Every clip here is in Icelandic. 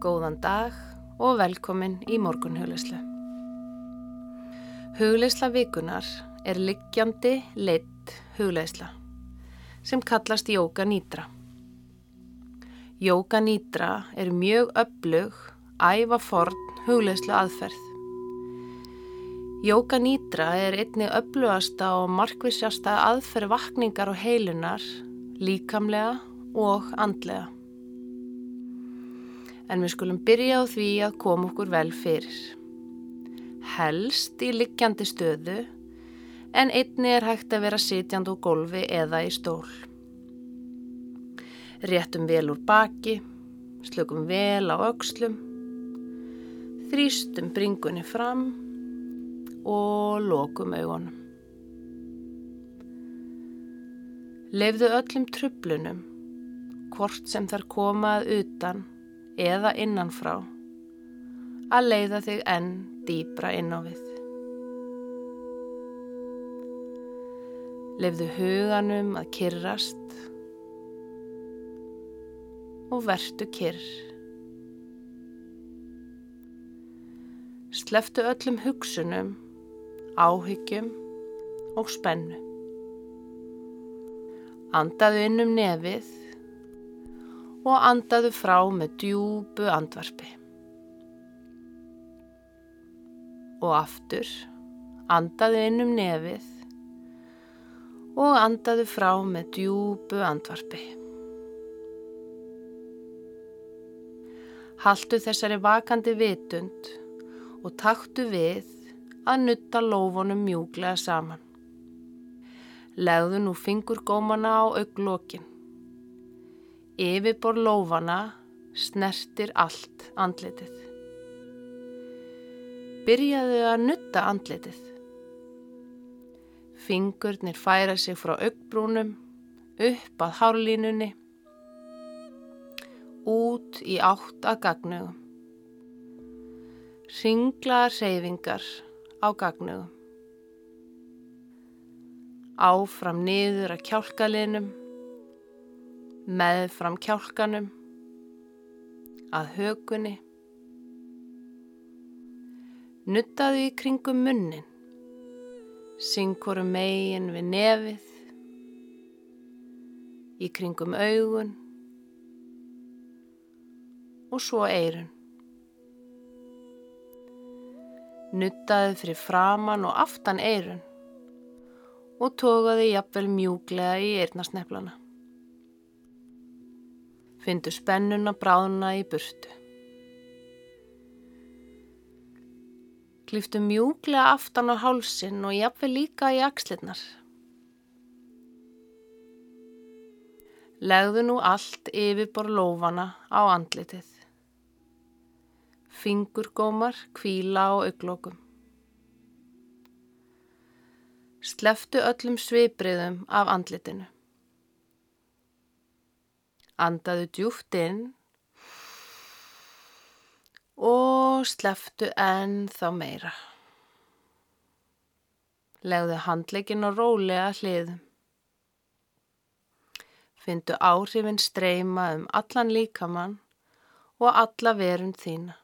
Góðan dag og velkomin í morgun hugleislu. Hugleisla vikunar er liggjandi leitt hugleisla sem kallast Jóka Nýdra. Jóka Nýdra er mjög öflug, æfa forn hugleislu aðferð. Jóka Nýdra er einni öflugasta og markvisjasta aðferð vakningar og heilunar, líkamlega og andlega en við skulum byrja á því að koma okkur vel fyrir. Helst í liggjandi stöðu en einni er hægt að vera sitjand úr golfi eða í stól. Réttum vel úr baki, slökum vel á aukslum, þrýstum bringunni fram og lokum augunum. Leifðu öllum trublunum, hvort sem þar komað utan eða innanfrá að leiða þig enn dýbra inn á við. Leifðu huganum að kyrrast og vertu kyrr. Sleftu öllum hugsunum, áhyggjum og spennu. Andaðu inn um nefið og andaðu frá með djúbu andvarpi. Og aftur, andaðu inn um nefið og andaðu frá með djúbu andvarpi. Haltu þessari vakandi vitund og taktu við að nutta lófunum mjúglega saman. Legðu nú fingurgómana á auglokkin. Yfirbor lófana snertir allt andlitið. Byrjaðu að nutta andlitið. Fingurnir færa sig frá augbrúnum, upp að hárlínunni, út í átt að gagnögum. Ringlaðar reyfingar á gagnögum. Áfram niður að kjálkalinum með fram kjálkanum að högunni nuttaðu í kringum munnin syngkoru megin við nefið í kringum augun og svo eirun nuttaðu fyrir framann og aftan eirun og tókaðu jafnvel mjúglega í eirnasneflana Findu spennuna bráðuna í burtu. Kliftu mjúglega aftan á hálsin og jafnveg líka í axlirnar. Legðu nú allt yfirbor lófana á andlitið. Fingurgómar kvíla á auglókum. Sleftu öllum svipriðum af andlitinu. Andaðu djúft inn og sleftu enn þá meira. Legðu handleikin og rólega hliðum. Findu áhrifin streyma um allan líkamann og alla verund þína.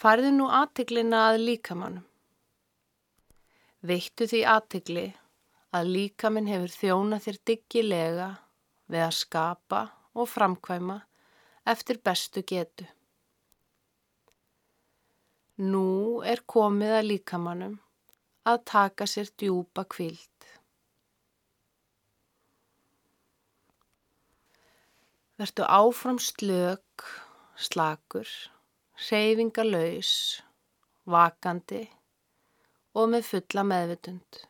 Farðu nú aðtiklina að líkamannum. Veittu því aðtikli að líka minn hefur þjóna þér diggilega við að skapa og framkvæma eftir bestu getu. Nú er komið að líkamannum að taka sér djúpa kvild. Vertu áfram slök, slakur, reyfingalauðs, vakandi og með fulla meðvitund.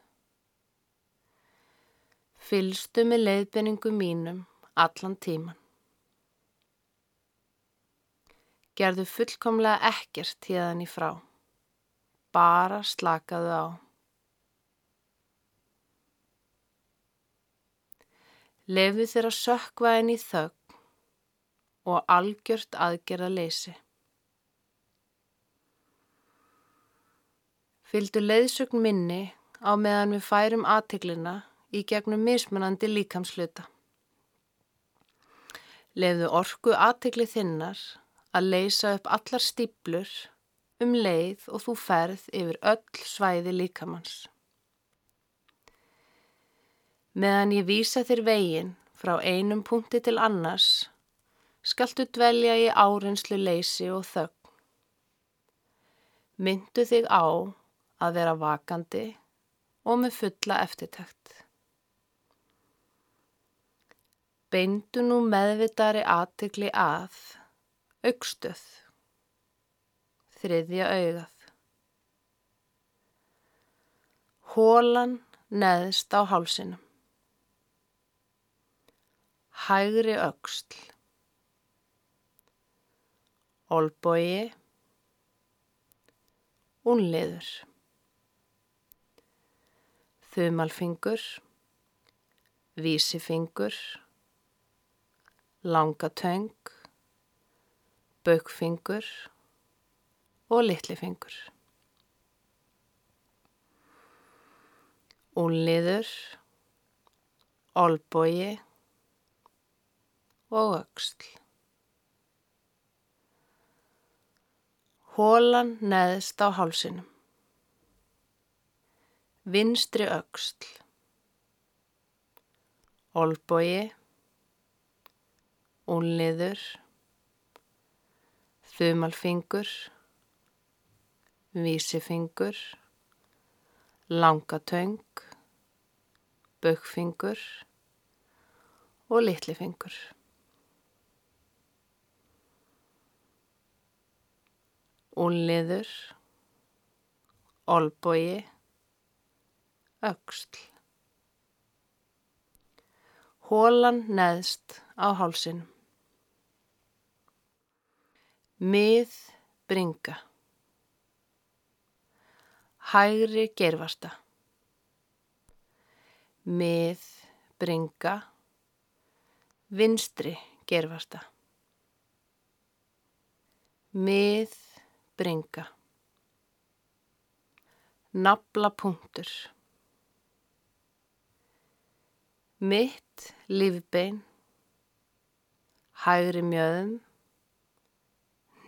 Fylstu með leiðbenningu mínum allan tíman. Gerðu fullkomlega ekkert tíðan í frá. Bara slakaðu á. Lefu þér að sökva henni í þögg og algjört aðgerða leysi. Fyldu leiðsögn minni á meðan við færum aðtiklina í gegnum mismunandi líkamsluta. Lefðu orku aðtegli þinnar að leysa upp allar stíplur um leið og þú ferð yfir öll svæði líkamanns. Meðan ég vísa þér veginn frá einum punkti til annars, skaltu dvelja í árinslu leysi og þögn. Myndu þig á að vera vakandi og með fulla eftirtækt. Beindu nú meðvitari aðtikli að aukstöð, þriðja augað. Hólan neðst á hálsinum. Hægri auksl. Olbogi. Unliður. Þumalfingur. Vísifingur langatöng, baukfingur og litlifingur. Úlliður, olbogi og auksl. Hólan neðst á hálsinum. Vinstri auksl. Olbogi únliður, þumalfingur, vísifingur, langatöng, bögfingur og litlifingur. Únliður, olbogi, auksl. Hólan neðst á hálsinum. Mið bringa. Hægri gerfasta. Mið bringa. Vinstri gerfasta. Mið bringa. Nabla punktur. Mitt lífbein. Hægri mjöðum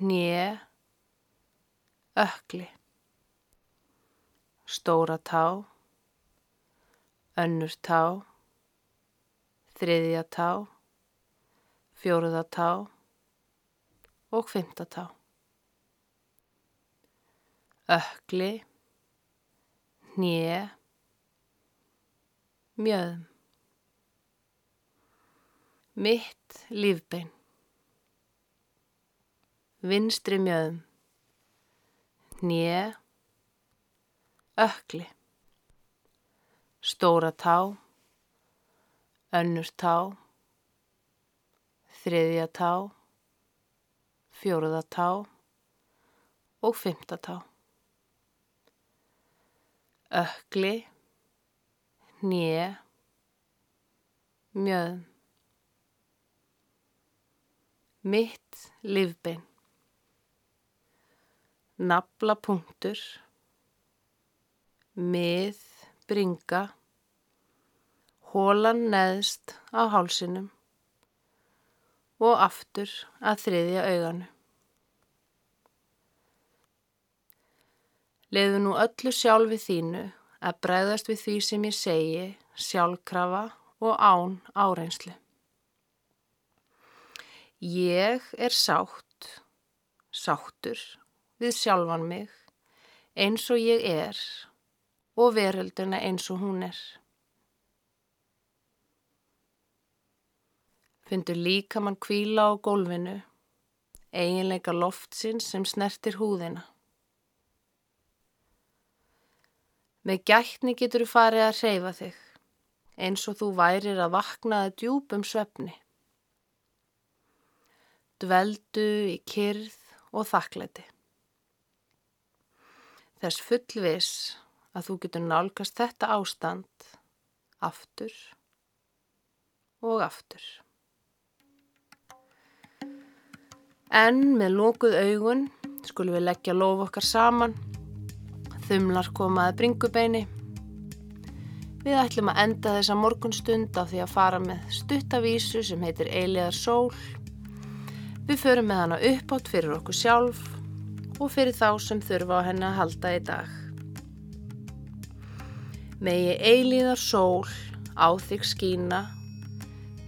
hnje, ökli, stóra tá, önnur tá, þriðja tá, fjóruða tá. Og fymta tá. Ökli, hnje, mjöðum. Mitt lífbein vinstri mjöðum, nýja, ökli, stóra tá, önnur tá, þriðja tá, fjóruða tá. Og fymta tá. Ökli, nýja, mjöðum, mitt livbein naflapunktur, mið, bringa, hólan neðst á hálsinum og aftur að þriðja auganu. Leðu nú öllu sjálfi þínu að bregðast við því sem ég segi, sjálfkrafa og án áreynslu. Ég er sátt, sáttur við sjálfan mig eins og ég er og verölduna eins og hún er. Fyndur líka mann kvíla á gólfinu, eiginleika loftsins sem snertir húðina. Með gætni getur þú farið að hreyfa þig, eins og þú værir að vaknaða djúpum svefni. Dveldu í kyrð og þakklæti þess fullvis að þú getur nálgast þetta ástand aftur og aftur. En með lókuð augun skulum við leggja lof okkar saman, þumlar komaði bringubeini, Við ætlum að enda þessa morgunstund á því að fara með stuttavísu sem heitir Eiliðar sól. Við förum með hana uppátt fyrir okkur sjálf og fyrir þá sem þurfa á henni að halda í dag. Megi Eiliðar sól á þig skína,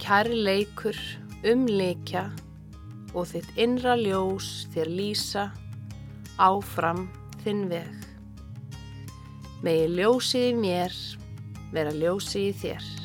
kæri leikur umleikja og þitt innra ljós þér lýsa áfram þinn veg. Megi ljósið í mér vera ljósið í þér.